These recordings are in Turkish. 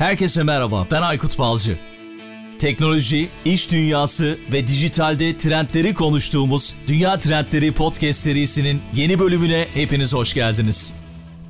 Herkese merhaba, ben Aykut Balcı. Teknoloji, iş dünyası ve dijitalde trendleri konuştuğumuz Dünya Trendleri Podcast serisinin yeni bölümüne hepiniz hoş geldiniz.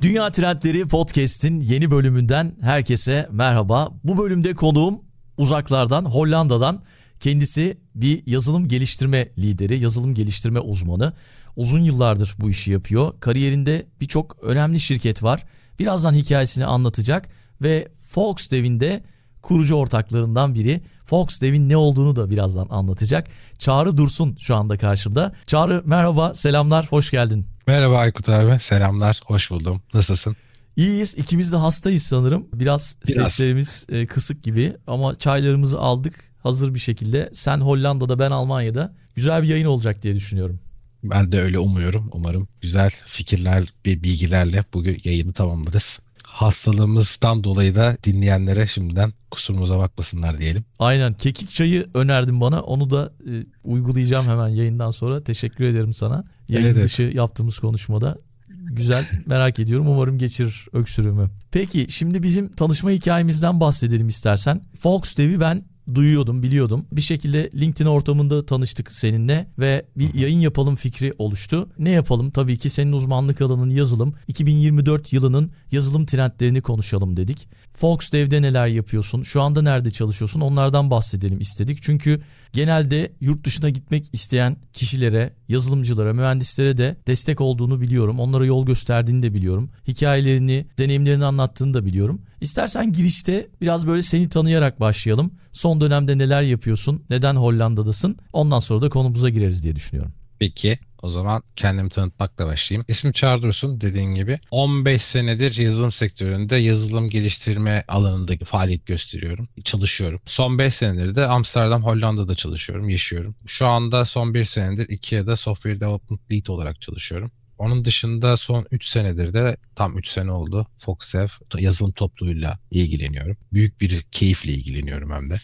Dünya Trendleri Podcast'in yeni bölümünden herkese merhaba. Bu bölümde konuğum uzaklardan, Hollanda'dan kendisi bir yazılım geliştirme lideri, yazılım geliştirme uzmanı. Uzun yıllardır bu işi yapıyor. Kariyerinde birçok önemli şirket var. Birazdan hikayesini anlatacak ve Fox Dev'in kurucu ortaklarından biri. Fox Dev'in ne olduğunu da birazdan anlatacak. Çağrı Dursun şu anda karşımda. Çağrı merhaba, selamlar, hoş geldin. Merhaba Aykut abi, selamlar, hoş buldum. Nasılsın? İyiyiz, ikimiz de hastayız sanırım. Biraz, Biraz. seslerimiz e, kısık gibi ama çaylarımızı aldık hazır bir şekilde. Sen Hollanda'da, ben Almanya'da. Güzel bir yayın olacak diye düşünüyorum. Ben de öyle umuyorum. Umarım güzel fikirler ve bilgilerle bugün yayını tamamlarız hastalığımızdan dolayı da dinleyenlere şimdiden kusurumuza bakmasınlar diyelim. Aynen kekik çayı önerdin bana onu da e, uygulayacağım hemen yayından sonra teşekkür ederim sana. Yayın evet, dışı evet. yaptığımız konuşmada güzel merak ediyorum umarım geçirir öksürüğümü. Peki şimdi bizim tanışma hikayemizden bahsedelim istersen. Fox Dev'i ben duyuyordum, biliyordum. Bir şekilde LinkedIn ortamında tanıştık seninle ve bir yayın yapalım fikri oluştu. Ne yapalım? Tabii ki senin uzmanlık alanın yazılım. 2024 yılının yazılım trendlerini konuşalım dedik. Fox Dev'de neler yapıyorsun? Şu anda nerede çalışıyorsun? Onlardan bahsedelim istedik. Çünkü genelde yurt dışına gitmek isteyen kişilere, yazılımcılara, mühendislere de destek olduğunu biliyorum. Onlara yol gösterdiğini de biliyorum. Hikayelerini, deneyimlerini anlattığını da biliyorum. İstersen girişte biraz böyle seni tanıyarak başlayalım. Son dönemde neler yapıyorsun? Neden Hollanda'dasın? Ondan sonra da konumuza gireriz diye düşünüyorum. Peki. O zaman kendimi tanıtmakla başlayayım. İsmim Çağrı Dursun dediğin gibi. 15 senedir yazılım sektöründe yazılım geliştirme alanında faaliyet gösteriyorum. Çalışıyorum. Son 5 senedir de Amsterdam, Hollanda'da çalışıyorum, yaşıyorum. Şu anda son 1 senedir Ikea'da Software Development Lead olarak çalışıyorum. Onun dışında son 3 senedir de tam 3 sene oldu Foxev yazılım topluluğuyla ilgileniyorum. Büyük bir keyifle ilgileniyorum hem de.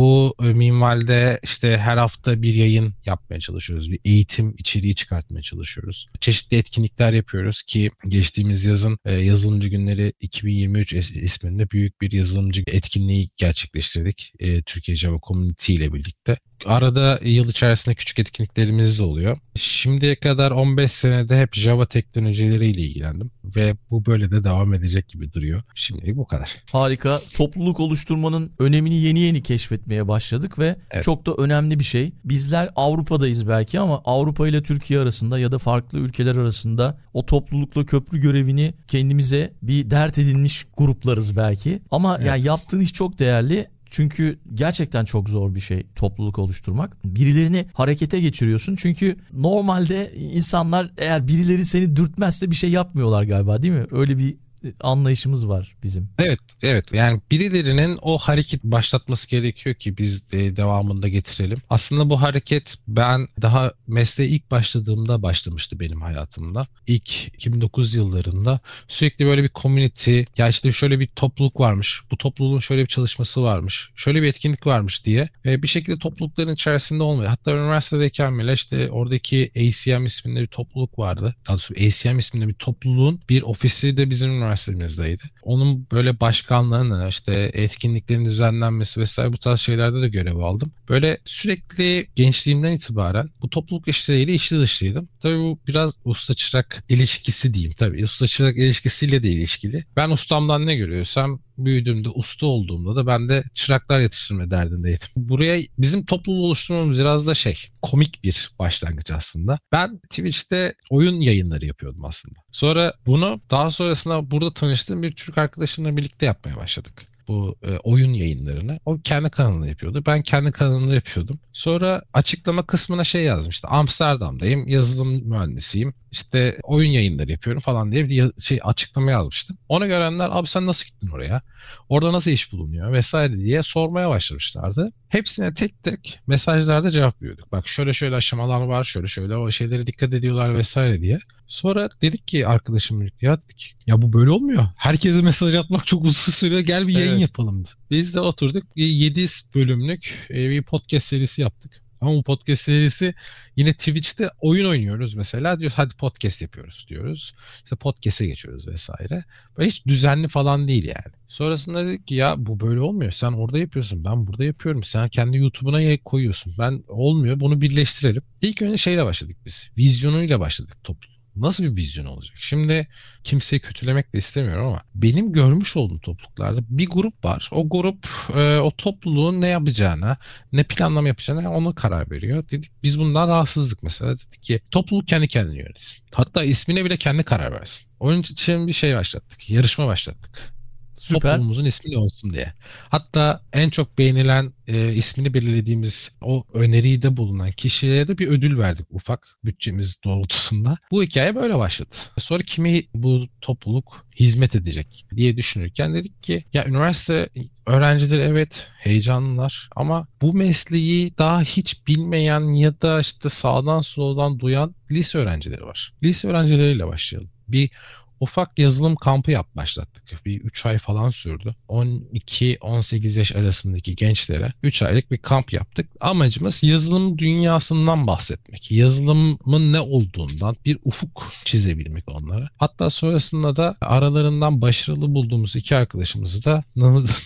Bu e, minvalde işte her hafta bir yayın yapmaya çalışıyoruz. Bir eğitim içeriği çıkartmaya çalışıyoruz. Çeşitli etkinlikler yapıyoruz ki geçtiğimiz yazın e, yazılımcı günleri 2023 isminde büyük bir yazılımcı etkinliği gerçekleştirdik. E, Türkiye Java Community ile birlikte arada yıl içerisinde küçük etkinliklerimiz de oluyor. Şimdiye kadar 15 senede hep Java teknolojileriyle ilgilendim ve bu böyle de devam edecek gibi duruyor. Şimdilik bu kadar. Harika. Topluluk oluşturmanın önemini yeni yeni keşfetmeye başladık ve evet. çok da önemli bir şey. Bizler Avrupa'dayız belki ama Avrupa ile Türkiye arasında ya da farklı ülkeler arasında o toplulukla köprü görevini kendimize bir dert edinmiş gruplarız belki. Ama evet. yani yaptığın iş çok değerli çünkü gerçekten çok zor bir şey topluluk oluşturmak. Birilerini harekete geçiriyorsun. Çünkü normalde insanlar eğer birileri seni dürtmezse bir şey yapmıyorlar galiba değil mi? Öyle bir anlayışımız var bizim. Evet, evet. Yani birilerinin o hareket başlatması gerekiyor ki biz de devamında getirelim. Aslında bu hareket ben daha mesleğe ilk başladığımda başlamıştı benim hayatımda. İlk 2009 yıllarında sürekli böyle bir community, ya işte şöyle bir topluluk varmış, bu topluluğun şöyle bir çalışması varmış, şöyle bir etkinlik varmış diye ve bir şekilde toplulukların içerisinde olmuyor. Hatta üniversitedeyken bile işte oradaki ACM isminde bir topluluk vardı. Daha doğrusu ACM isminde bir topluluğun bir ofisi de bizim üniversitemizdeydi. Onun böyle başkanlığını işte etkinliklerin düzenlenmesi vesaire bu tarz şeylerde de görev aldım. Böyle sürekli gençliğimden itibaren bu topluluk işleriyle işli dışlıydım. Tabii bu biraz usta çırak ilişkisi diyeyim tabii. Usta çırak ilişkisiyle de ilişkili. Ben ustamdan ne görüyorsam büyüdüğümde, usta olduğumda da ben de çıraklar yetiştirme derdindeydim. Buraya bizim topluluğu oluşturmamız biraz da şey, komik bir başlangıç aslında. Ben Twitch'te oyun yayınları yapıyordum aslında. Sonra bunu daha sonrasında burada tanıştığım bir Türk arkadaşımla birlikte yapmaya başladık bu e, oyun yayınlarını. O kendi kanalını yapıyordu. Ben kendi kanalımda yapıyordum. Sonra açıklama kısmına şey yazmıştı. Amsterdam'dayım. Yazılım mühendisiyim. İşte oyun yayınları yapıyorum falan diye bir şey açıklama yazmıştım. Ona görenler abi sen nasıl gittin oraya? Orada nasıl iş bulunuyor vesaire diye sormaya başlamışlardı. Hepsine tek tek mesajlarda cevap veriyorduk. Bak şöyle şöyle aşamalar var, şöyle şöyle o şeylere dikkat ediyorlar vesaire diye. Sonra dedik ki arkadaşım ya dedik ya bu böyle olmuyor. Herkese mesaj atmak çok uzun sürüyor. Gel bir yayın evet. yapalım. Biz de oturduk 7 bölümlük e, bir podcast serisi yaptık. Ama bu podcast serisi yine Twitch'te oyun oynuyoruz mesela. Diyoruz hadi podcast yapıyoruz diyoruz. İşte podcast'e geçiyoruz vesaire. Böyle hiç düzenli falan değil yani. Sonrasında dedik ki ya bu böyle olmuyor. Sen orada yapıyorsun. Ben burada yapıyorum. Sen kendi YouTube'una koyuyorsun. Ben olmuyor. Bunu birleştirelim. İlk önce şeyle başladık biz. Vizyonuyla başladık toplum. Nasıl bir vizyon olacak? Şimdi kimseyi kötülemek de istemiyorum ama benim görmüş olduğum topluluklarda bir grup var. O grup e, o topluluğun ne yapacağına, ne planlama yapacağına ona karar veriyor. Dedik biz bundan rahatsızlık mesela. Dedik ki topluluk kendi kendini yönetsin. Hatta ismine bile kendi karar versin. Onun için bir şey başlattık. Yarışma başlattık. Süper. toplumumuzun ismi ne olsun diye. Hatta en çok beğenilen e, ismini belirlediğimiz o öneriyi de bulunan kişiye de bir ödül verdik ufak bütçemiz doğrultusunda. Bu hikaye böyle başladı. Sonra kimi bu topluluk hizmet edecek diye düşünürken dedik ki ya üniversite öğrencileri evet heyecanlılar ama bu mesleği daha hiç bilmeyen ya da işte sağdan soldan duyan lise öğrencileri var. Lise öğrencileriyle başlayalım. Bir ufak yazılım kampı yap başlattık. Bir 3 ay falan sürdü. 12-18 yaş arasındaki gençlere 3 aylık bir kamp yaptık. Amacımız yazılım dünyasından bahsetmek. Yazılımın ne olduğundan bir ufuk çizebilmek onlara. Hatta sonrasında da aralarından başarılı bulduğumuz iki arkadaşımızı da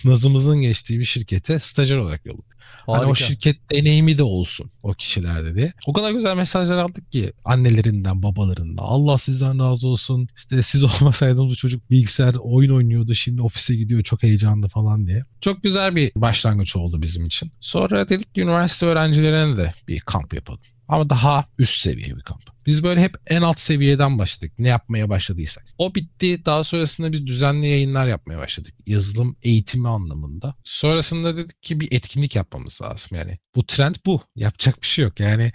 nazımızın geçtiği bir şirkete stajyer olarak yolladık. Harika. Hani o şirket deneyimi de olsun o kişilerde diye. O kadar güzel mesajlar aldık ki annelerinden, babalarından. Allah sizden razı olsun. İşte siz olmasaydınız bu çocuk bilgisayar oyun oynuyordu. Şimdi ofise gidiyor çok heyecanlı falan diye. Çok güzel bir başlangıç oldu bizim için. Sonra dedik ki üniversite öğrencilerine de bir kamp yapalım. Ama daha üst seviye bir kamp. Biz böyle hep en alt seviyeden başladık. Ne yapmaya başladıysak. O bitti. Daha sonrasında biz düzenli yayınlar yapmaya başladık. Yazılım eğitimi anlamında. Sonrasında dedik ki bir etkinlik yapmamız lazım. Yani bu trend bu. Yapacak bir şey yok. Yani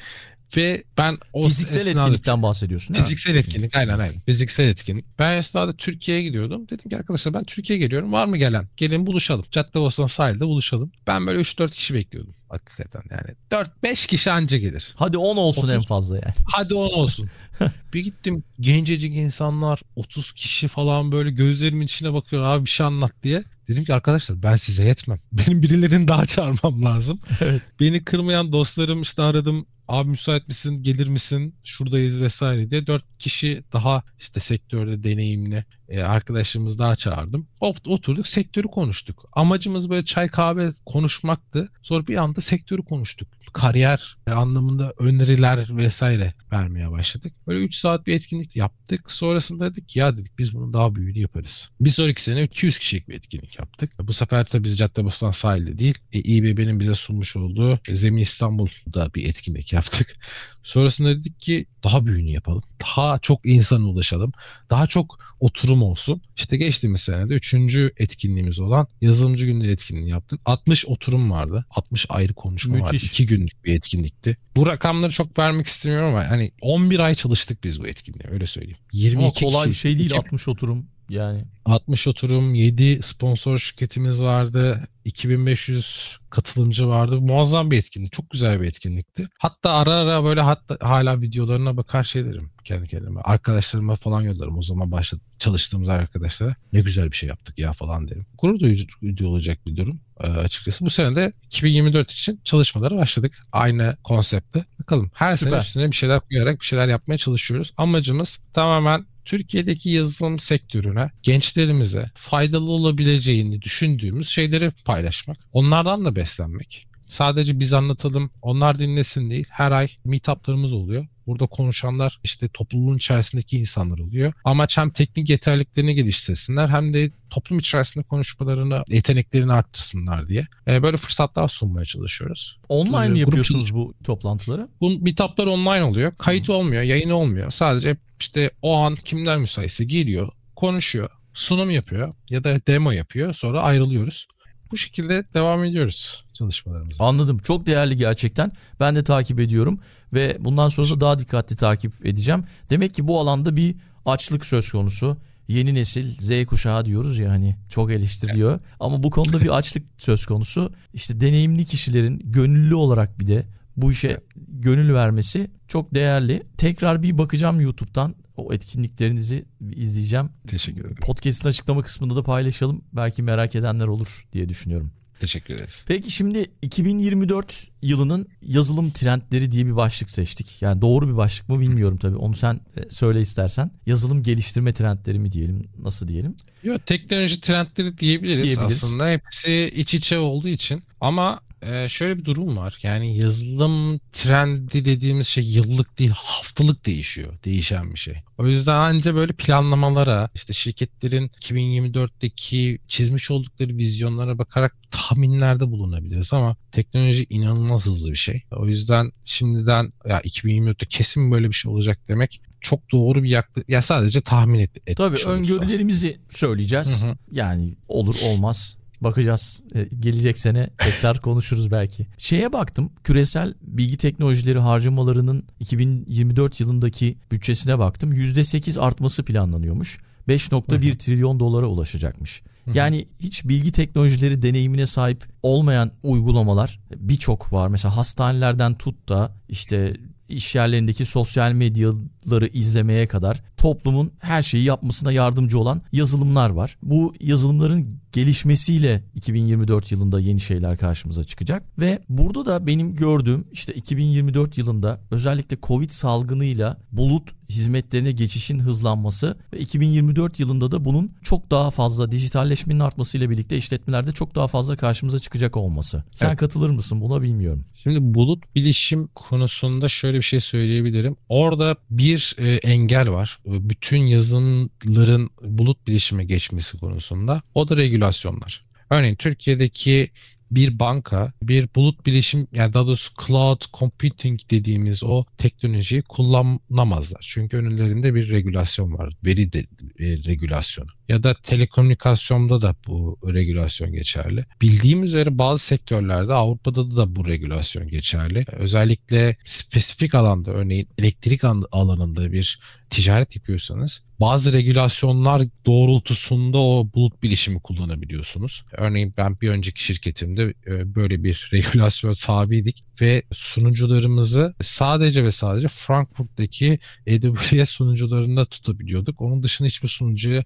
ve ben o fiziksel esnada, etkinlikten bahsediyorsun. Fiziksel etkinlik aynen aynen. Fiziksel etkinlik. Ben esnada Türkiye'ye gidiyordum. Dedim ki arkadaşlar ben Türkiye'ye geliyorum. Var mı gelen? Gelin buluşalım. Caddebostan sahilde buluşalım. Ben böyle 3-4 kişi bekliyordum. Hakikaten yani. 4-5 kişi anca gelir. Hadi 10 olsun 30, en fazla yani. Hadi 10 olsun. bir gittim gencecik insanlar 30 kişi falan böyle gözlerimin içine bakıyor abi bir şey anlat diye. Dedim ki arkadaşlar ben size yetmem. Benim birilerini daha çağırmam lazım. Evet. Beni kırmayan dostlarım işte aradım abi müsait misin gelir misin şuradayız vesaire diye dört kişi daha işte sektörde deneyimli e, arkadaşlarımız daha çağırdım. Oturduk sektörü konuştuk. Amacımız böyle çay kahve konuşmaktı. Sonra bir anda sektörü konuştuk. Kariyer anlamında öneriler vesaire vermeye başladık. Böyle 3 saat bir etkinlik yaptık. Sonrasında dedik ya dedik biz bunu daha büyüğünü yaparız. Bir sonraki sene 200 kişilik bir etkinlik yaptık. Bu sefer tabii biz Caddebostan sahilde değil. E, İBB'nin bize sunmuş olduğu Zemin İstanbul'da bir etkinlik yaptık. Sonrasında dedik ki daha büyüğünü yapalım. Daha çok insana ulaşalım. Daha çok oturum olsun. İşte geçtiğimiz senede üçüncü etkinliğimiz olan yazılımcı günleri etkinliğini yaptık. 60 oturum vardı. 60 ayrı konuşma Müthiş. vardı. 2 günlük bir etkinlikti. Bu rakamları çok vermek istemiyorum ama hani 11 ay çalıştık biz bu etkinliğe öyle söyleyeyim. 22 ama kolay bir şey değil 60 oturum yani. 60 oturum, 7 sponsor şirketimiz vardı. 2500 katılımcı vardı. Muazzam bir etkinlik. Çok güzel bir etkinlikti. Hatta ara ara böyle hatta hala videolarına bakar şey derim kendi kendime. Arkadaşlarıma falan yollarım. O zaman başladı çalıştığımız arkadaşlara. Ne güzel bir şey yaptık ya falan derim. Gurur duyucu olacak bir durum e, açıkçası. Bu sene de 2024 için çalışmalara başladık. Aynı konsepte. Bakalım her Süper. sene üstüne bir şeyler koyarak bir şeyler yapmaya çalışıyoruz. Amacımız tamamen Türkiye'deki yazılım sektörüne, gençlerimize faydalı olabileceğini düşündüğümüz şeyleri paylaşmak. Onlardan da beslenmek. Sadece biz anlatalım, onlar dinlesin değil. Her ay meetuplarımız oluyor. Burada konuşanlar işte topluluğun içerisindeki insanlar oluyor. Amaç hem teknik yeterliklerini geliştirsinler hem de toplum içerisinde konuşmalarını, yeteneklerini arttırsınlar diye. E, böyle fırsatlar sunmaya çalışıyoruz. Online mi yapıyorsunuz bu toplantıları? Bu meetuplar online oluyor. Kayıt hmm. olmuyor, yayın olmuyor. Sadece işte o an kimler müsaitse geliyor, konuşuyor, sunum yapıyor ya da demo yapıyor. Sonra ayrılıyoruz. Bu şekilde devam ediyoruz çalışmalarımıza. Anladım. Çok değerli gerçekten. Ben de takip ediyorum ve bundan sonra da daha dikkatli takip edeceğim. Demek ki bu alanda bir açlık söz konusu. Yeni nesil Z kuşağı diyoruz ya hani çok eleştiriliyor. Evet. Ama bu konuda bir açlık söz konusu. İşte deneyimli kişilerin gönüllü olarak bir de bu işe gönül vermesi çok değerli. Tekrar bir bakacağım YouTube'dan o etkinliklerinizi izleyeceğim. Teşekkür ederim. Podcast'ın açıklama kısmında da paylaşalım. Belki merak edenler olur diye düşünüyorum. Teşekkür ederiz. Peki şimdi 2024 yılının yazılım trendleri diye bir başlık seçtik. Yani doğru bir başlık mı bilmiyorum tabii. Onu sen e, söyle istersen. Yazılım geliştirme trendleri mi diyelim, nasıl diyelim? Yok teknoloji trendleri diyebiliriz, diyebiliriz aslında. Hepsi iç içe olduğu için. Ama e, şöyle bir durum var. Yani yazılım trendi dediğimiz şey yıllık değil haftalık değişiyor. Değişen bir şey. O yüzden anca böyle planlamalara işte şirketlerin 2024'teki çizmiş oldukları vizyonlara bakarak tahminlerde bulunabiliriz ama teknoloji inanılmaz hızlı bir şey. O yüzden şimdiden ya 2024'te kesin böyle bir şey olacak demek çok doğru bir yaklaşım. Ya sadece tahmin et. Tabii öngörülerimizi aslında. söyleyeceğiz. Hı hı. Yani olur olmaz Bakacağız. E, gelecek sene tekrar konuşuruz belki. Şeye baktım. Küresel bilgi teknolojileri harcamalarının 2024 yılındaki bütçesine baktım. %8 artması planlanıyormuş. 5.1 trilyon dolara ulaşacakmış. Yani hiç bilgi teknolojileri deneyimine sahip olmayan uygulamalar birçok var. Mesela hastanelerden tut da işte iş yerlerindeki sosyal medyaları izlemeye kadar toplumun her şeyi yapmasına yardımcı olan yazılımlar var. Bu yazılımların gelişmesiyle 2024 yılında yeni şeyler karşımıza çıkacak ve burada da benim gördüğüm işte 2024 yılında özellikle Covid salgınıyla bulut hizmetlerine geçişin hızlanması ve 2024 yılında da bunun çok daha fazla dijitalleşmenin artmasıyla birlikte işletmelerde çok daha fazla karşımıza çıkacak olması. Sen evet. katılır mısın buna bilmiyorum. Şimdi bulut bilişim konusunda şöyle bir şey söyleyebilirim. Orada bir e, engel var. Bütün yazılımların bulut bilişime geçmesi konusunda. O da regülasyonlar. Örneğin Türkiye'deki bir banka bir bulut bilişim yani daha doğrusu cloud computing dediğimiz o teknolojiyi kullanamazlar. Çünkü önlerinde bir regülasyon var. Veri de, e, regülasyonu. Ya da telekomünikasyonda da bu regülasyon geçerli. Bildiğim üzere bazı sektörlerde Avrupa'da da bu regülasyon geçerli. Özellikle spesifik alanda örneğin elektrik alanında bir ticaret yapıyorsanız bazı regülasyonlar doğrultusunda o bulut bilişimi kullanabiliyorsunuz. Örneğin ben bir önceki şirketimde e, böyle bir regülasyon tabiydik ve sunucularımızı sadece ve sadece Frankfurt'taki AWS sunucularında tutabiliyorduk. Onun dışında hiçbir sunucuyu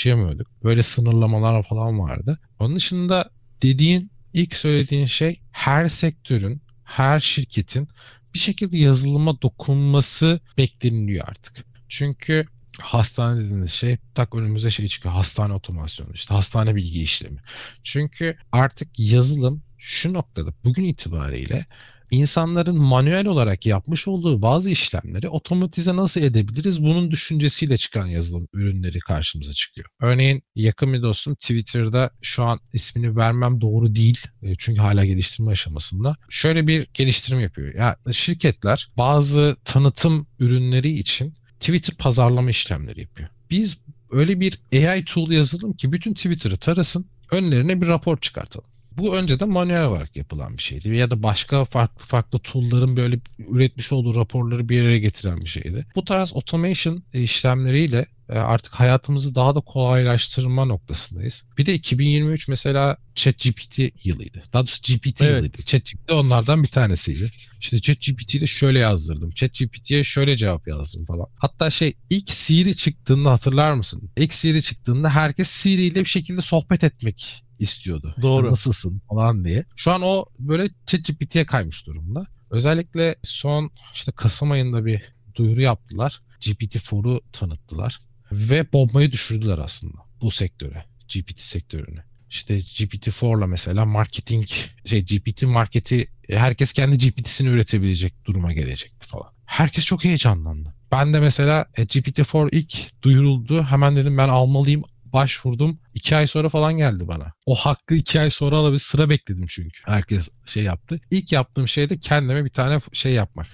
taşıyamıyorduk. Böyle sınırlamalar falan vardı. Onun dışında dediğin ilk söylediğin şey her sektörün, her şirketin bir şekilde yazılıma dokunması bekleniliyor artık. Çünkü hastane dediğiniz şey tak önümüze şey çıkıyor. Hastane otomasyonu işte hastane bilgi işlemi. Çünkü artık yazılım şu noktada bugün itibariyle insanların manuel olarak yapmış olduğu bazı işlemleri otomatize nasıl edebiliriz? Bunun düşüncesiyle çıkan yazılım ürünleri karşımıza çıkıyor. Örneğin yakın bir dostum Twitter'da şu an ismini vermem doğru değil. E, çünkü hala geliştirme aşamasında. Şöyle bir geliştirme yapıyor. Ya şirketler bazı tanıtım ürünleri için Twitter pazarlama işlemleri yapıyor. Biz öyle bir AI tool yazalım ki bütün Twitter'ı tarasın, önlerine bir rapor çıkartalım. Bu önceden manuel olarak yapılan bir şeydi ya da başka farklı farklı tool'ların böyle üretmiş olduğu raporları bir yere getiren bir şeydi. Bu tarz automation işlemleriyle e, artık hayatımızı daha da kolaylaştırma noktasındayız. Bir de 2023 mesela ChatGPT yılıydı. Daha doğrusu GPT evet. yılıydı. ChatGPT onlardan bir tanesiydi. İşte ChatGPT ile şöyle yazdırdım. ChatGPT'ye şöyle cevap yazdım falan. Hatta şey ilk Siri çıktığında hatırlar mısın? İlk Siri çıktığında herkes Siri ile bir şekilde sohbet etmek istiyordu. Doğru. İşte nasılsın falan diye. Şu an o böyle ChatGPT'ye kaymış durumda. Özellikle son işte Kasım ayında bir duyuru yaptılar. GPT-4'u tanıttılar. Ve bombayı düşürdüler aslında bu sektöre. GPT sektörüne. İşte GPT-4'la mesela marketing, şey GPT marketi herkes kendi GPT'sini üretebilecek duruma gelecekti falan. Herkes çok heyecanlandı. Ben de mesela e, GPT-4 ilk duyuruldu. Hemen dedim ben almalıyım başvurdum. iki ay sonra falan geldi bana. O hakkı iki ay sonra alabilir. Sıra bekledim çünkü. Herkes şey yaptı. İlk yaptığım şey de kendime bir tane şey yapmak.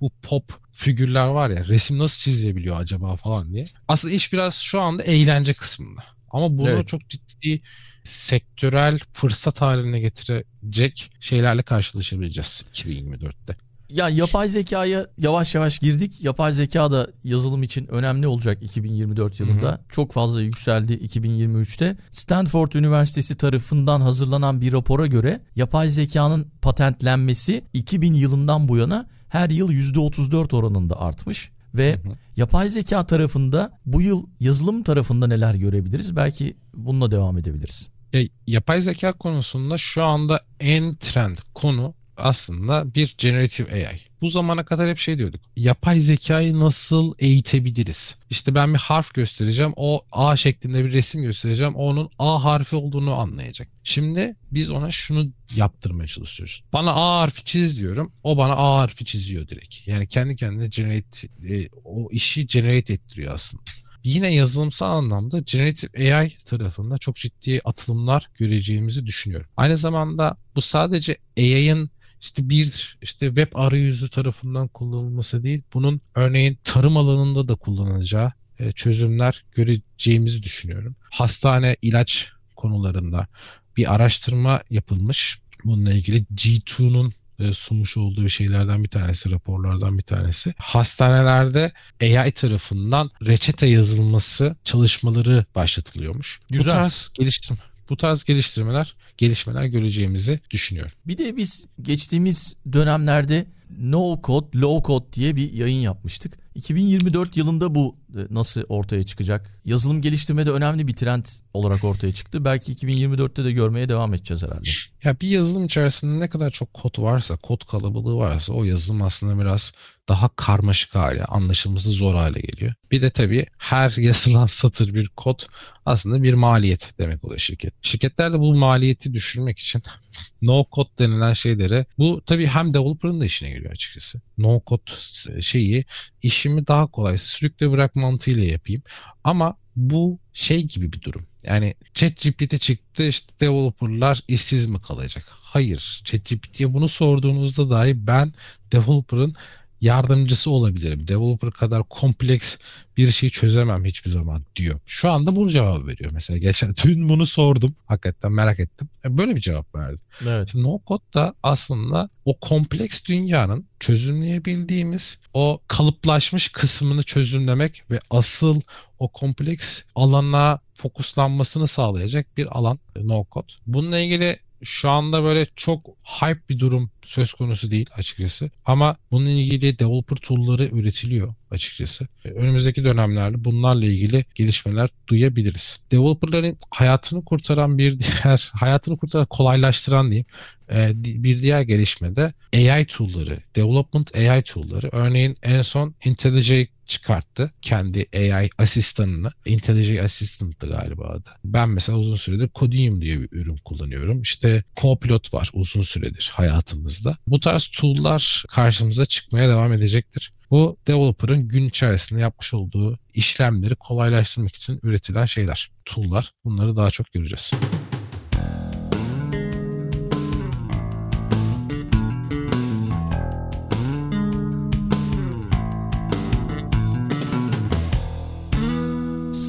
Bu pop figürler var ya resim nasıl çizebiliyor acaba falan diye. Aslında iş biraz şu anda eğlence kısmında. Ama bunu evet. çok ciddi sektörel fırsat haline getirecek şeylerle karşılaşabileceğiz 2024'te. Ya yapay zekaya yavaş yavaş girdik. Yapay zeka da yazılım için önemli olacak 2024 yılında. Hı hı. Çok fazla yükseldi 2023'te. Stanford Üniversitesi tarafından hazırlanan bir rapora göre yapay zekanın patentlenmesi 2000 yılından bu yana her yıl %34 oranında artmış ve hı hı. yapay zeka tarafında bu yıl yazılım tarafında neler görebiliriz? Belki bununla devam edebiliriz. Ya, yapay zeka konusunda şu anda en trend konu aslında bir generative AI. Bu zamana kadar hep şey diyorduk. Yapay zekayı nasıl eğitebiliriz? İşte ben bir harf göstereceğim. O A şeklinde bir resim göstereceğim. Onun A harfi olduğunu anlayacak. Şimdi biz ona şunu yaptırmaya çalışıyoruz. Bana A harfi çiz diyorum. O bana A harfi çiziyor direkt. Yani kendi kendine generate, e, o işi generate ettiriyor aslında yine yazılımsal anlamda Generative AI tarafında çok ciddi atılımlar göreceğimizi düşünüyorum. Aynı zamanda bu sadece AI'ın işte bir işte web arayüzü tarafından kullanılması değil, bunun örneğin tarım alanında da kullanılacağı e, çözümler göreceğimizi düşünüyorum. Hastane ilaç konularında bir araştırma yapılmış. Bununla ilgili G2'nun e, sunmuş olduğu şeylerden bir tanesi, raporlardan bir tanesi. Hastanelerde AI tarafından reçete yazılması çalışmaları başlatılıyormuş. Güzel. Bu tarz geliştirme bu tarz geliştirmeler, gelişmeler göreceğimizi düşünüyorum. Bir de biz geçtiğimiz dönemlerde No Code, Low Code diye bir yayın yapmıştık. 2024 yılında bu e, nasıl ortaya çıkacak? Yazılım geliştirmede önemli bir trend olarak ortaya çıktı. Belki 2024'te de görmeye devam edeceğiz herhalde. Ya bir yazılım içerisinde ne kadar çok kod varsa, kod kalabalığı varsa o yazılım aslında biraz daha karmaşık hale, anlaşılması zor hale geliyor. Bir de tabii her yazılan satır bir kod aslında bir maliyet demek oluyor şirket. Şirketler de bu maliyeti düşürmek için no code denilen şeylere bu tabii hem developer'ın da işine geliyor açıkçası. No code şeyi işimi daha kolay sürükle bırak mantığıyla yapayım. Ama bu şey gibi bir durum. Yani ChatGPT çıktı işte developerlar işsiz mi kalacak? Hayır. ChatGPT'ye bunu sorduğunuzda dahi ben developer'ın yardımcısı olabilirim. Developer kadar kompleks bir şey çözemem hiçbir zaman diyor. Şu anda bunu cevap veriyor. Mesela geçen dün bunu sordum. Hakikaten merak ettim. E, böyle bir cevap verdi. Evet. Şimdi no code da aslında o kompleks dünyanın çözümleyebildiğimiz o kalıplaşmış kısmını çözümlemek ve asıl o kompleks alana fokuslanmasını sağlayacak bir alan no code. Bununla ilgili şu anda böyle çok hype bir durum söz konusu değil açıkçası. Ama bununla ilgili developer tool'ları üretiliyor açıkçası. E, önümüzdeki dönemlerde bunlarla ilgili gelişmeler duyabiliriz. Developerların hayatını kurtaran bir diğer, hayatını kurtaran, kolaylaştıran diyeyim e, bir diğer gelişme de AI tool'ları, development AI tool'ları. Örneğin en son IntelliJ çıkarttı kendi AI asistanını. IntelliJ Assistant'tı galiba adı. Ben mesela uzun süredir Codium diye bir ürün kullanıyorum. İşte Copilot var uzun süredir hayatımızda. Bu tarz tool'lar karşımıza çıkmaya devam edecektir. Bu developer'ın gün içerisinde yapmış olduğu işlemleri kolaylaştırmak için üretilen şeyler, tool'lar. Bunları daha çok göreceğiz.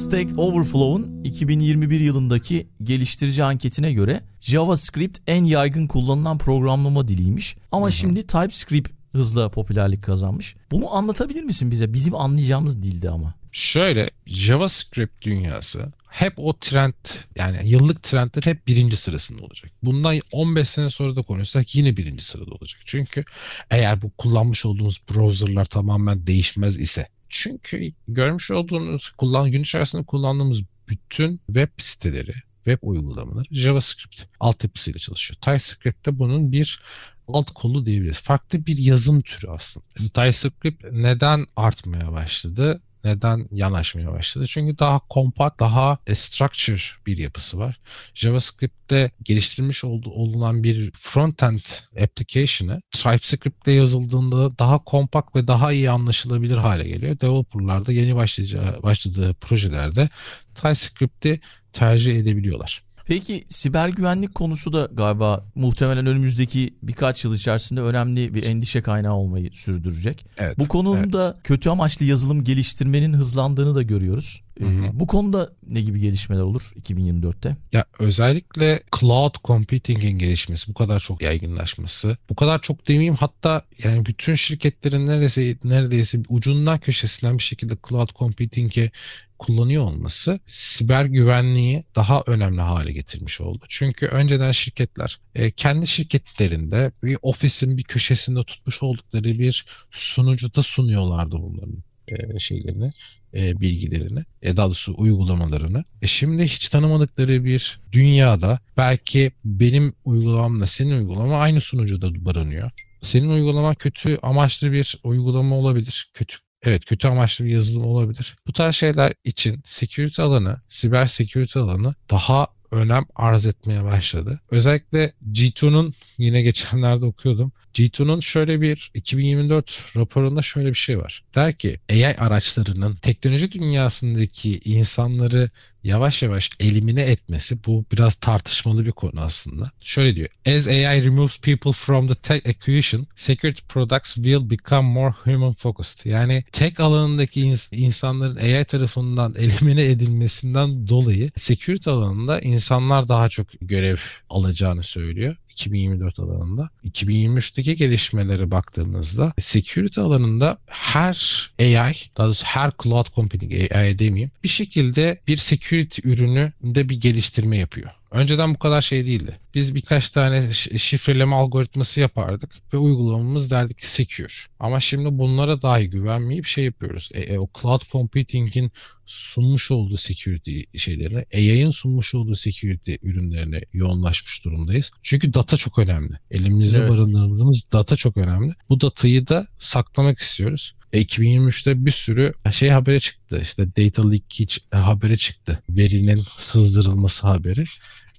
Stack Overflow'un 2021 yılındaki geliştirici anketine göre JavaScript en yaygın kullanılan programlama diliymiş. Ama Hı-hı. şimdi TypeScript hızla popülerlik kazanmış. Bunu anlatabilir misin bize? Bizim anlayacağımız dilde ama. Şöyle JavaScript dünyası hep o trend yani yıllık trendler hep birinci sırasında olacak. Bundan 15 sene sonra da konuşsak yine birinci sırada olacak. Çünkü eğer bu kullanmış olduğumuz browserlar tamamen değişmez ise çünkü görmüş olduğunuz kullan gün içerisinde kullandığımız bütün web siteleri, web uygulamaları JavaScript altyapısıyla çalışıyor. TypeScript de bunun bir alt kolu diyebiliriz. Farklı bir yazım türü aslında. TypeScript neden artmaya başladı? Neden yanaşmaya başladı? Çünkü daha kompakt, daha e, structure bir yapısı var. JavaScript'te geliştirilmiş olduğu olunan bir frontend application'ı TypeScript'te yazıldığında daha kompakt ve daha iyi anlaşılabilir hale geliyor. Developer'lar da yeni başlayacağı, başladığı projelerde TypeScript'i tercih edebiliyorlar. Peki siber güvenlik konusu da galiba muhtemelen önümüzdeki birkaç yıl içerisinde önemli bir endişe kaynağı olmayı sürdürecek. Evet, Bu konuda evet. kötü amaçlı yazılım geliştirmenin hızlandığını da görüyoruz. Hı hı. Ee, bu konuda ne gibi gelişmeler olur 2024'te? Ya özellikle cloud computing'in gelişmesi, bu kadar çok yaygınlaşması, bu kadar çok demeyeyim hatta yani bütün şirketlerin neredeyse neredeyse ucundan köşesinden bir şekilde cloud computing'e kullanıyor olması siber güvenliği daha önemli hale getirmiş oldu. Çünkü önceden şirketler e, kendi şirketlerinde bir ofisin bir köşesinde tutmuş oldukları bir sunucuda sunuyorlardı bunların e, şeylerini, e, bilgilerini, e, daha doğrusu uygulamalarını. E şimdi hiç tanımadıkları bir dünyada belki benim uygulamamla senin uygulama aynı sunucuda barınıyor. Senin uygulama kötü amaçlı bir uygulama olabilir. Kötü Evet kötü amaçlı bir yazılım olabilir. Bu tarz şeyler için security alanı, siber security alanı daha önem arz etmeye başladı. Özellikle G2'nun yine geçenlerde okuyordum. G2'nun şöyle bir 2024 raporunda şöyle bir şey var. Der ki AI araçlarının teknoloji dünyasındaki insanları yavaş yavaş elimine etmesi bu biraz tartışmalı bir konu aslında. Şöyle diyor. As AI removes people from the tech equation, security products will become more human focused. Yani tech alanındaki ins- insanların AI tarafından elimine edilmesinden dolayı security alanında insanlar daha çok görev alacağını söylüyor. 2024 alanında. 2023'teki gelişmelere baktığımızda security alanında her AI, daha doğrusu her cloud computing AI demeyeyim, bir şekilde bir security ürünü de bir geliştirme yapıyor. Önceden bu kadar şey değildi. Biz birkaç tane şifreleme algoritması yapardık ve uygulamamız derdik ki secure. Ama şimdi bunlara dahi güvenmeyip şey yapıyoruz. E, e, o cloud computing'in sunmuş olduğu security şeylerine, AI'ın sunmuş olduğu security ürünlerine yoğunlaşmış durumdayız. Çünkü data çok önemli. Elimizde evet. barındırdığımız data çok önemli. Bu datayı da saklamak istiyoruz. E, 2023'te bir sürü şey habere çıktı. İşte data leakage haberi çıktı. Verinin sızdırılması haberi.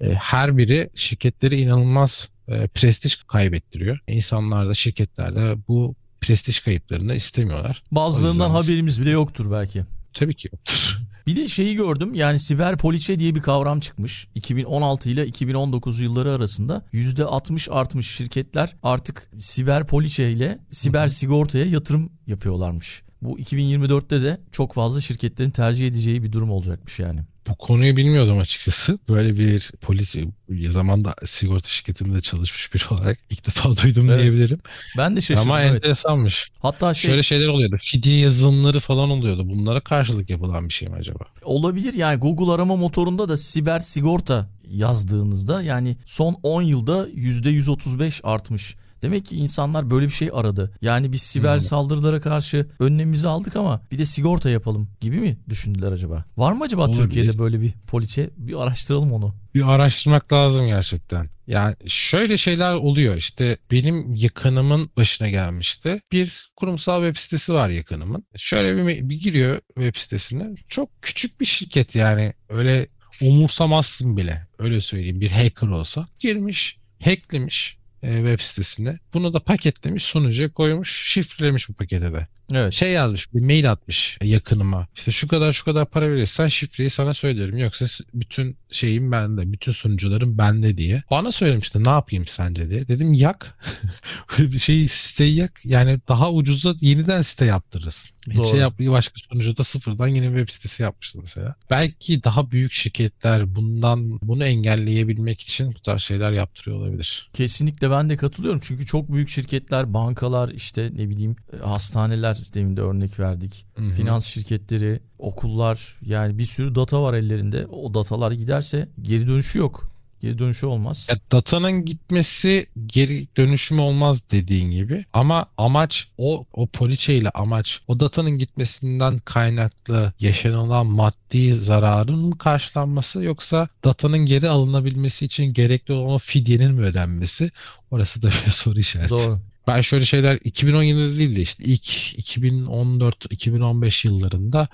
E, her biri şirketleri inanılmaz e, prestij kaybettiriyor. İnsanlar da şirketler de bu prestij kayıplarını istemiyorlar. Bazılarından haberimiz bile yoktur belki. Tabii ki yoktur. Bir de şeyi gördüm yani siber poliçe diye bir kavram çıkmış. 2016 ile 2019 yılları arasında %60 artmış şirketler artık siber poliçe ile siber sigortaya yatırım yapıyorlarmış. Bu 2024'te de çok fazla şirketlerin tercih edeceği bir durum olacakmış yani. Bu konuyu bilmiyordum açıkçası. Böyle bir politik zamanda sigorta şirketinde çalışmış biri olarak ilk defa duydum evet. diyebilirim. Ben de şaşırdım. Ama evet. enteresanmış. Hatta şey... Şöyle şeyler oluyordu. Fidye yazılımları falan oluyordu. Bunlara karşılık yapılan bir şey mi acaba? Olabilir yani Google arama motorunda da siber sigorta yazdığınızda yani son 10 yılda %135 artmış. Demek ki insanlar böyle bir şey aradı. Yani biz siber hmm. saldırılara karşı önlemimizi aldık ama bir de sigorta yapalım gibi mi düşündüler acaba? Var mı acaba Olabilir. Türkiye'de böyle bir poliçe? Bir araştıralım onu. Bir araştırmak lazım gerçekten. Yani şöyle şeyler oluyor işte benim yakınımın başına gelmişti. Bir kurumsal web sitesi var yakınımın. Şöyle bir, bir giriyor web sitesine. Çok küçük bir şirket yani öyle umursamazsın bile. Öyle söyleyeyim bir hacker olsa. Girmiş, hacklemiş e, web sitesinde. Bunu da paketlemiş sunucuya koymuş şifrelemiş bu pakete de. Evet. Şey yazmış bir mail atmış yakınıma. İşte şu kadar şu kadar para verirsen şifreyi sana söylerim. Yoksa bütün şeyim bende. Bütün sunucularım bende diye. Bana söylemişti ne yapayım sence diye. Dedim yak. bir şey siteyi yak. Yani daha ucuza yeniden site yaptırırız. Doğru. Şey yap, başka sunucuda sıfırdan yeni web sitesi yapmıştı mesela. Belki daha büyük şirketler bundan bunu engelleyebilmek için bu tarz şeyler yaptırıyor olabilir. Kesinlikle ben de katılıyorum. Çünkü çok büyük şirketler, bankalar, işte ne bileyim hastaneler demin de örnek verdik. Hı-hı. Finans şirketleri, okullar yani bir sürü data var ellerinde. O datalar giderse geri dönüşü yok. Geri dönüşü olmaz. Ya datanın gitmesi geri dönüşüm olmaz dediğin gibi. Ama amaç o o poliçeyle amaç o datanın gitmesinden kaynaklı yaşanılan maddi zararın mı karşılanması yoksa datanın geri alınabilmesi için gerekli olan o fidyenin mi ödenmesi? Orası da bir soru işareti. Doğru. Ben şöyle şeyler 2017'de değil de işte ilk 2014-2015 yıllarında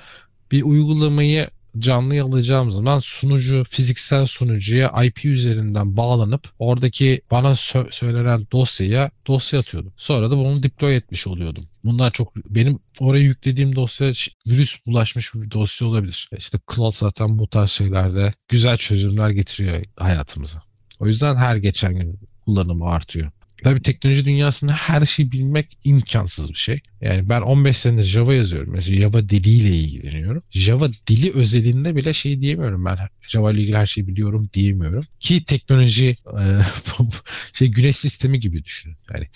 bir uygulamayı canlı alacağım zaman sunucu fiziksel sunucuya IP üzerinden bağlanıp oradaki bana sö- söylenen dosyaya dosya atıyordum. Sonra da bunu deploy etmiş oluyordum. Bunlar çok benim oraya yüklediğim dosya virüs bulaşmış bir dosya olabilir. İşte Cloud zaten bu tarz şeylerde güzel çözümler getiriyor hayatımıza. O yüzden her geçen gün kullanımı artıyor. Tabii teknoloji dünyasında her şeyi bilmek imkansız bir şey. Yani ben 15 senedir Java yazıyorum. Mesela Java diliyle ilgileniyorum. Java dili özelinde bile şey diyemiyorum ben. Java ile ilgili her şeyi biliyorum diyemiyorum. Ki teknoloji şey güneş sistemi gibi düşünün. Yani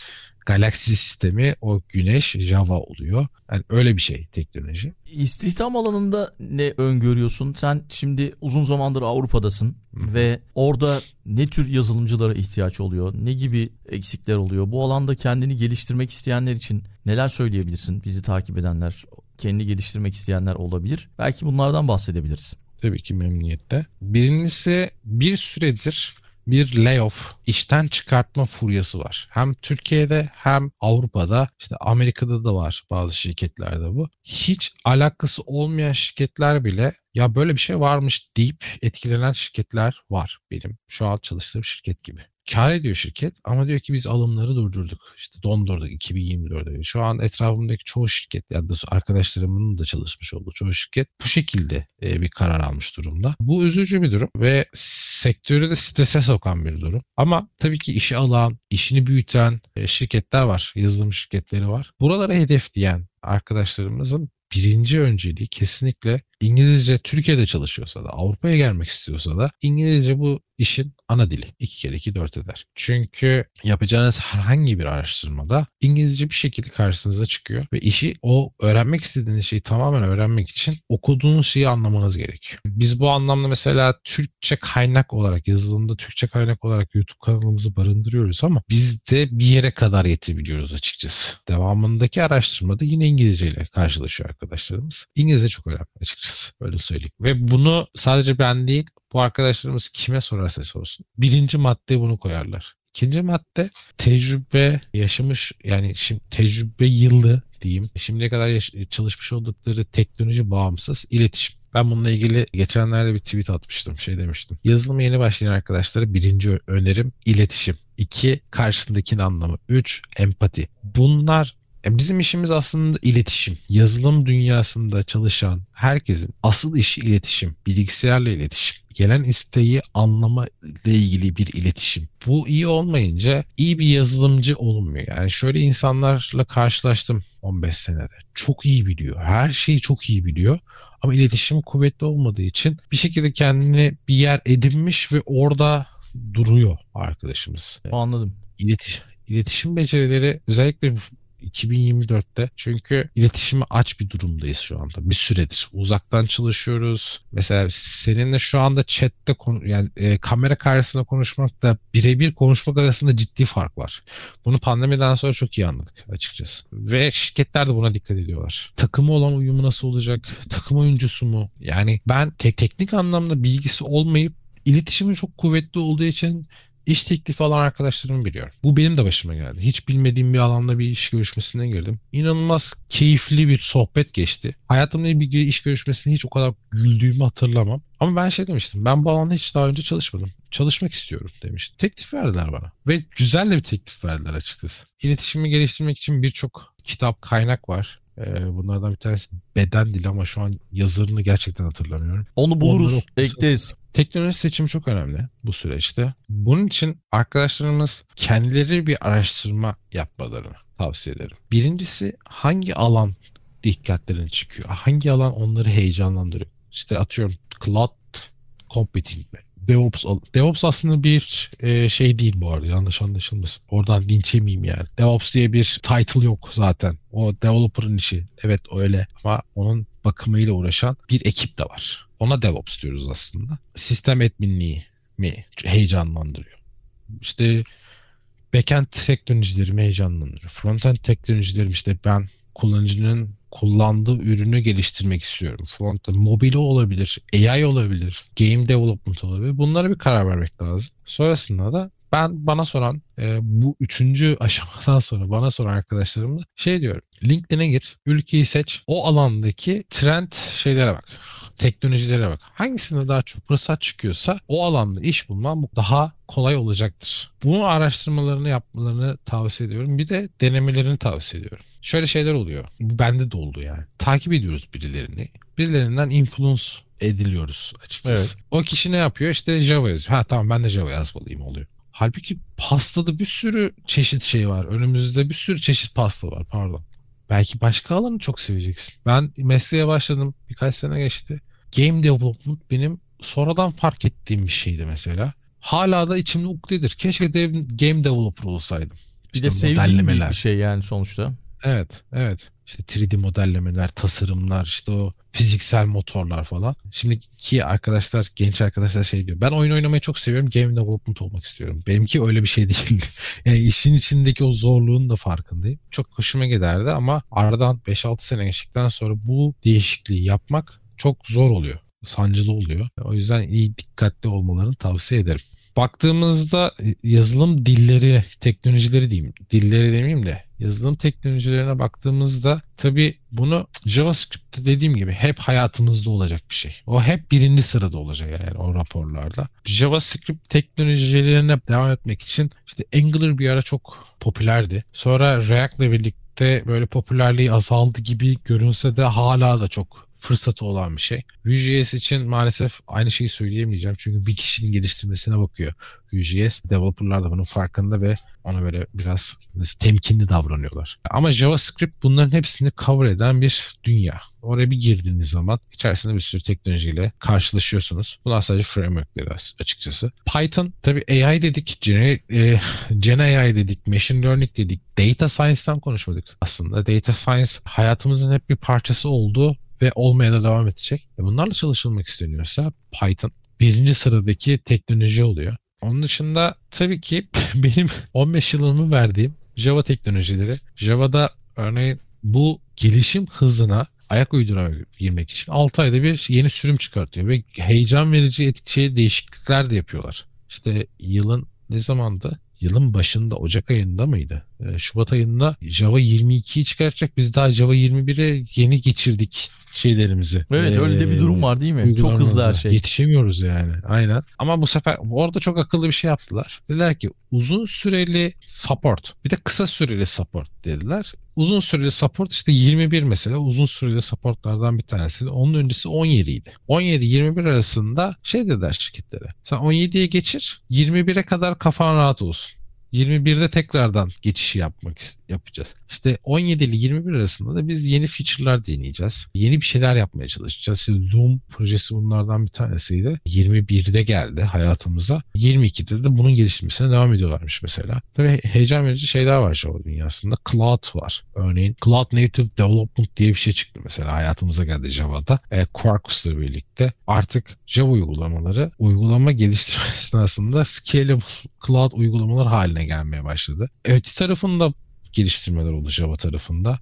galaksi sistemi o güneş Java oluyor. Yani öyle bir şey teknoloji. İstihdam alanında ne öngörüyorsun? Sen şimdi uzun zamandır Avrupa'dasın Hı. ve orada ne tür yazılımcılara ihtiyaç oluyor? Ne gibi eksikler oluyor? Bu alanda kendini geliştirmek isteyenler için neler söyleyebilirsin bizi takip edenler kendi geliştirmek isteyenler olabilir. Belki bunlardan bahsedebiliriz. Tabii ki memnuniyetle. Birincisi bir süredir bir layoff, işten çıkartma furyası var. Hem Türkiye'de hem Avrupa'da, işte Amerika'da da var bazı şirketlerde bu. Hiç alakası olmayan şirketler bile ya böyle bir şey varmış deyip etkilenen şirketler var benim. Şu an çalıştığım şirket gibi kar ediyor şirket ama diyor ki biz alımları durdurduk. İşte dondurduk 2024'de. Şu an etrafımdaki çoğu şirket ya da arkadaşlarımın da çalışmış olduğu çoğu şirket bu şekilde e, bir karar almış durumda. Bu üzücü bir durum ve sektörü de strese sokan bir durum. Ama tabii ki işi alan, işini büyüten e, şirketler var. Yazılım şirketleri var. Buralara hedef diyen arkadaşlarımızın birinci önceliği kesinlikle İngilizce Türkiye'de çalışıyorsa da Avrupa'ya gelmek istiyorsa da İngilizce bu işin ana dili. 2 kere 2 4 eder. Çünkü yapacağınız herhangi bir araştırmada İngilizce bir şekilde karşınıza çıkıyor ve işi o öğrenmek istediğiniz şeyi tamamen öğrenmek için okuduğunuz şeyi anlamanız gerekiyor. Biz bu anlamda mesela Türkçe kaynak olarak yazılımda Türkçe kaynak olarak YouTube kanalımızı barındırıyoruz ama biz de bir yere kadar yetebiliyoruz açıkçası. Devamındaki araştırmada yine İngilizce ile karşılaşıyor arkadaşlarımız. İngilizce çok önemli açıkçası. Öyle söyleyeyim. Ve bunu sadece ben değil bu arkadaşlarımız kime sorarsa sorsun. Birinci madde bunu koyarlar. İkinci madde tecrübe yaşamış yani şimdi tecrübe yılı diyeyim. Şimdiye kadar çalışmış oldukları teknoloji bağımsız iletişim. Ben bununla ilgili geçenlerde bir tweet atmıştım. Şey demiştim. Yazılıma yeni başlayan arkadaşlara birinci önerim iletişim. İki karşındakinin anlamı. Üç empati. Bunlar bizim işimiz aslında iletişim. Yazılım dünyasında çalışan herkesin asıl işi iletişim. Bilgisayarla iletişim. Gelen isteği anlama ile ilgili bir iletişim. Bu iyi olmayınca iyi bir yazılımcı olunmuyor. Yani şöyle insanlarla karşılaştım 15 senede. Çok iyi biliyor. Her şeyi çok iyi biliyor. Ama iletişimi kuvvetli olmadığı için bir şekilde kendini bir yer edinmiş ve orada duruyor arkadaşımız. Anladım. İletiş, iletişim becerileri özellikle 2024'te. Çünkü iletişimi aç bir durumdayız şu anda. Bir süredir. Uzaktan çalışıyoruz. Mesela seninle şu anda chatte yani e, kamera karşısında konuşmakla birebir konuşmak arasında ciddi fark var. Bunu pandemiden sonra çok iyi anladık açıkçası. Ve şirketler de buna dikkat ediyorlar. Takımı olan uyumu nasıl olacak? Takım oyuncusu mu? Yani ben tek teknik anlamda bilgisi olmayıp iletişimi çok kuvvetli olduğu için iş teklifi alan arkadaşlarımı biliyorum. Bu benim de başıma geldi. Hiç bilmediğim bir alanda bir iş görüşmesine girdim. İnanılmaz keyifli bir sohbet geçti. Hayatımda bir iş görüşmesine hiç o kadar güldüğümü hatırlamam. Ama ben şey demiştim. Ben bu alanda hiç daha önce çalışmadım. Çalışmak istiyorum demiştim. Teklif verdiler bana. Ve güzel de bir teklif verdiler açıkçası. İletişimi geliştirmek için birçok kitap, kaynak var. Ee, bunlardan bir tanesi beden dili ama şu an yazarını gerçekten hatırlamıyorum. Onu buluruz, ekleriz. Teknoloji seçimi çok önemli bu süreçte. Bunun için arkadaşlarımız kendileri bir araştırma yapmalarını tavsiye ederim. Birincisi hangi alan dikkatlerini çıkıyor? Hangi alan onları heyecanlandırıyor? İşte atıyorum cloud computing mi? DevOps, DevOps aslında bir e, şey değil bu arada yanlış anlaşılmasın. Oradan linç yemeyeyim yani. DevOps diye bir title yok zaten. O developer'ın işi. Evet öyle ama onun bakımıyla uğraşan bir ekip de var. Ona DevOps diyoruz aslında. Sistem adminliği mi heyecanlandırıyor. İşte backend teknolojilerimi heyecanlandırıyor. Frontend teknolojilerim işte ben kullanıcının kullandığı ürünü geliştirmek istiyorum. Frontend mobile olabilir, AI olabilir, game development olabilir. Bunlara bir karar vermek lazım. Sonrasında da ben bana soran e, bu üçüncü aşamadan sonra bana soran arkadaşlarımla şey diyorum. LinkedIn'e gir, ülkeyi seç, o alandaki trend şeylere bak teknolojilere bak. Hangisinde daha çok fırsat çıkıyorsa o alanda iş bulman daha kolay olacaktır. Bunu araştırmalarını yapmalarını tavsiye ediyorum. Bir de denemelerini tavsiye ediyorum. Şöyle şeyler oluyor. Bu bende de oldu yani. Takip ediyoruz birilerini. Birilerinden influence ediliyoruz açıkçası. Evet. O kişi ne yapıyor? İşte Java yazıyor. Ha tamam ben de Java yazmalıyım oluyor. Halbuki pastada bir sürü çeşit şey var. Önümüzde bir sürü çeşit pasta var pardon. Belki başka alanı çok seveceksin. Ben mesleğe başladım. Birkaç sene geçti. Game development benim sonradan fark ettiğim bir şeydi mesela. Hala da içimde ukdedir. Keşke de game developer olsaydım. Bir işte de sevdiğim bir şey yani sonuçta. Evet, evet. İşte 3D modellemeler, tasarımlar, işte o fiziksel motorlar falan. Şimdiki arkadaşlar, genç arkadaşlar şey diyor. Ben oyun oynamayı çok seviyorum. Game development olmak istiyorum. Benimki öyle bir şey değildi. yani işin içindeki o zorluğun da farkındayım. Çok hoşuma giderdi ama aradan 5-6 sene geçtikten sonra bu değişikliği yapmak çok zor oluyor. Sancılı oluyor. O yüzden iyi dikkatli olmalarını tavsiye ederim. Baktığımızda yazılım dilleri, teknolojileri diyeyim, dilleri demeyeyim de yazılım teknolojilerine baktığımızda tabii bunu JavaScript dediğim gibi hep hayatımızda olacak bir şey. O hep birinci sırada olacak yani o raporlarda. JavaScript teknolojilerine devam etmek için işte Angular bir ara çok popülerdi. Sonra React'le birlikte böyle popülerliği azaldı gibi görünse de hala da çok fırsatı olan bir şey. Vue.js için maalesef aynı şeyi söyleyemeyeceğim. Çünkü bir kişinin geliştirmesine bakıyor Vue.js. Developerlar da bunun farkında ve ona böyle biraz temkinli davranıyorlar. Ama JavaScript bunların hepsini cover eden bir dünya. Oraya bir girdiğiniz zaman içerisinde bir sürü teknolojiyle karşılaşıyorsunuz. Bunlar sadece frameworkleri açıkçası. Python tabi AI dedik, Gen, e, Gen AI dedik, Machine Learning dedik. Data Science'dan konuşmadık aslında. Data Science hayatımızın hep bir parçası oldu ve olmaya da devam edecek. E bunlarla çalışılmak isteniyorsa Python birinci sıradaki teknoloji oluyor. Onun dışında tabii ki benim 15 yılımı verdiğim Java teknolojileri. Java'da örneğin bu gelişim hızına ayak uydurabilmek için 6 ayda bir yeni sürüm çıkartıyor ve heyecan verici şey değişiklikler de yapıyorlar. İşte yılın ne zamandı? Yılın başında Ocak ayında mıydı? Ee, Şubat ayında Java 22'yi çıkaracak. Biz daha Java 21'e yeni geçirdik şeylerimizi. Evet ee, öyle de bir durum var değil mi? Çok hızlı her şey. Yetişemiyoruz yani. Aynen. Ama bu sefer orada çok akıllı bir şey yaptılar. Dediler ki uzun süreli support bir de kısa süreli support dediler. Uzun süreli support işte 21 mesela uzun süreli supportlardan bir tanesi. Onun öncesi 17 idi. 17-21 arasında şey dediler şirketlere. Sen 17'ye geçir 21'e kadar kafan rahat olsun. 21'de tekrardan geçişi yapmak yapacağız. İşte 17 ile 21 arasında da biz yeni feature'lar deneyeceğiz. Yeni bir şeyler yapmaya çalışacağız. İşte Loom projesi bunlardan bir tanesiydi. 21'de geldi hayatımıza. 22'de de bunun gelişmesine devam ediyorlarmış mesela. Tabii heyecan verici şeyler var Java dünyasında. Cloud var. Örneğin Cloud Native Development diye bir şey çıktı mesela hayatımıza geldi Java'da. E, Quarkus'la birlikte artık Java uygulamaları uygulama geliştirme esnasında scalable cloud uygulamalar haline gelmeye başladı. Öte tarafında geliştirmeler oldu Java tarafında.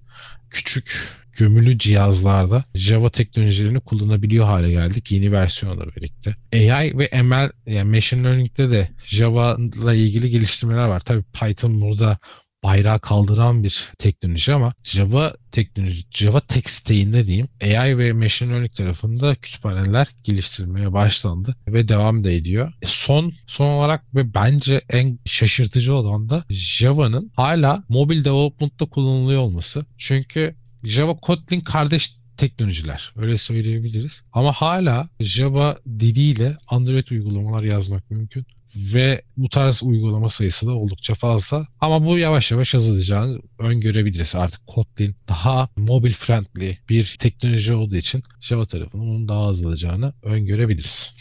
Küçük gömülü cihazlarda Java teknolojilerini kullanabiliyor hale geldik yeni versiyonla birlikte. AI ve ML yani Machine Learning'de de Java ile ilgili geliştirmeler var. Tabii Python burada bayrağı kaldıran bir teknoloji ama Java teknoloji, Java tek stack'inde diyeyim AI ve Machine Learning tarafında kütüphaneler geliştirilmeye başlandı ve devam da ediyor. E, son son olarak ve bence en şaşırtıcı olan da Java'nın hala mobil development'ta kullanılıyor olması. Çünkü Java Kotlin kardeş teknolojiler. Öyle söyleyebiliriz. Ama hala Java diliyle Android uygulamalar yazmak mümkün ve bu tarz uygulama sayısı da oldukça fazla. Ama bu yavaş yavaş azalacağını öngörebiliriz. Artık Kotlin daha mobil friendly bir teknoloji olduğu için Java tarafının onun daha azalacağını öngörebiliriz.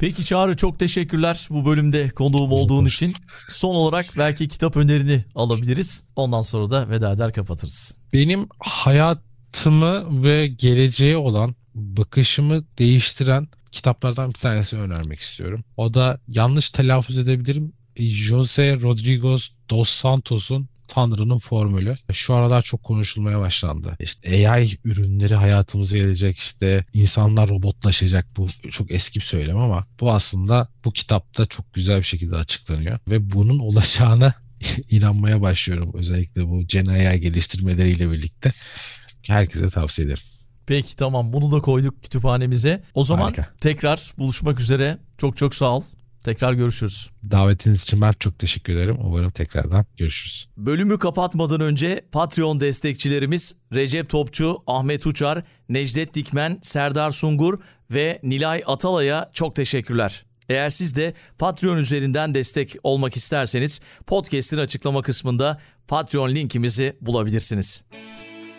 Peki Çağrı çok teşekkürler bu bölümde konuğum olduğun için. Son olarak belki kitap önerini alabiliriz. Ondan sonra da veda eder kapatırız. Benim hayatımı ve geleceğe olan bakışımı değiştiren kitaplardan bir tanesini önermek istiyorum. O da yanlış telaffuz edebilirim. Jose Rodriguez dos Santos'un Tanrı'nın formülü. Şu aralar çok konuşulmaya başlandı. İşte AI ürünleri hayatımıza gelecek işte insanlar robotlaşacak bu çok eski bir söylem ama bu aslında bu kitapta çok güzel bir şekilde açıklanıyor ve bunun olacağına inanmaya başlıyorum özellikle bu Gen AI geliştirmeleriyle birlikte. Herkese tavsiye ederim. Peki tamam bunu da koyduk kütüphanemize. O zaman Harika. tekrar buluşmak üzere. Çok çok sağ ol. Tekrar görüşürüz. Davetiniz için ben çok teşekkür ederim. Umarım tekrardan görüşürüz. Bölümü kapatmadan önce Patreon destekçilerimiz Recep Topçu, Ahmet Uçar, Necdet Dikmen, Serdar Sungur ve Nilay Atalay'a çok teşekkürler. Eğer siz de Patreon üzerinden destek olmak isterseniz podcast'in açıklama kısmında Patreon linkimizi bulabilirsiniz.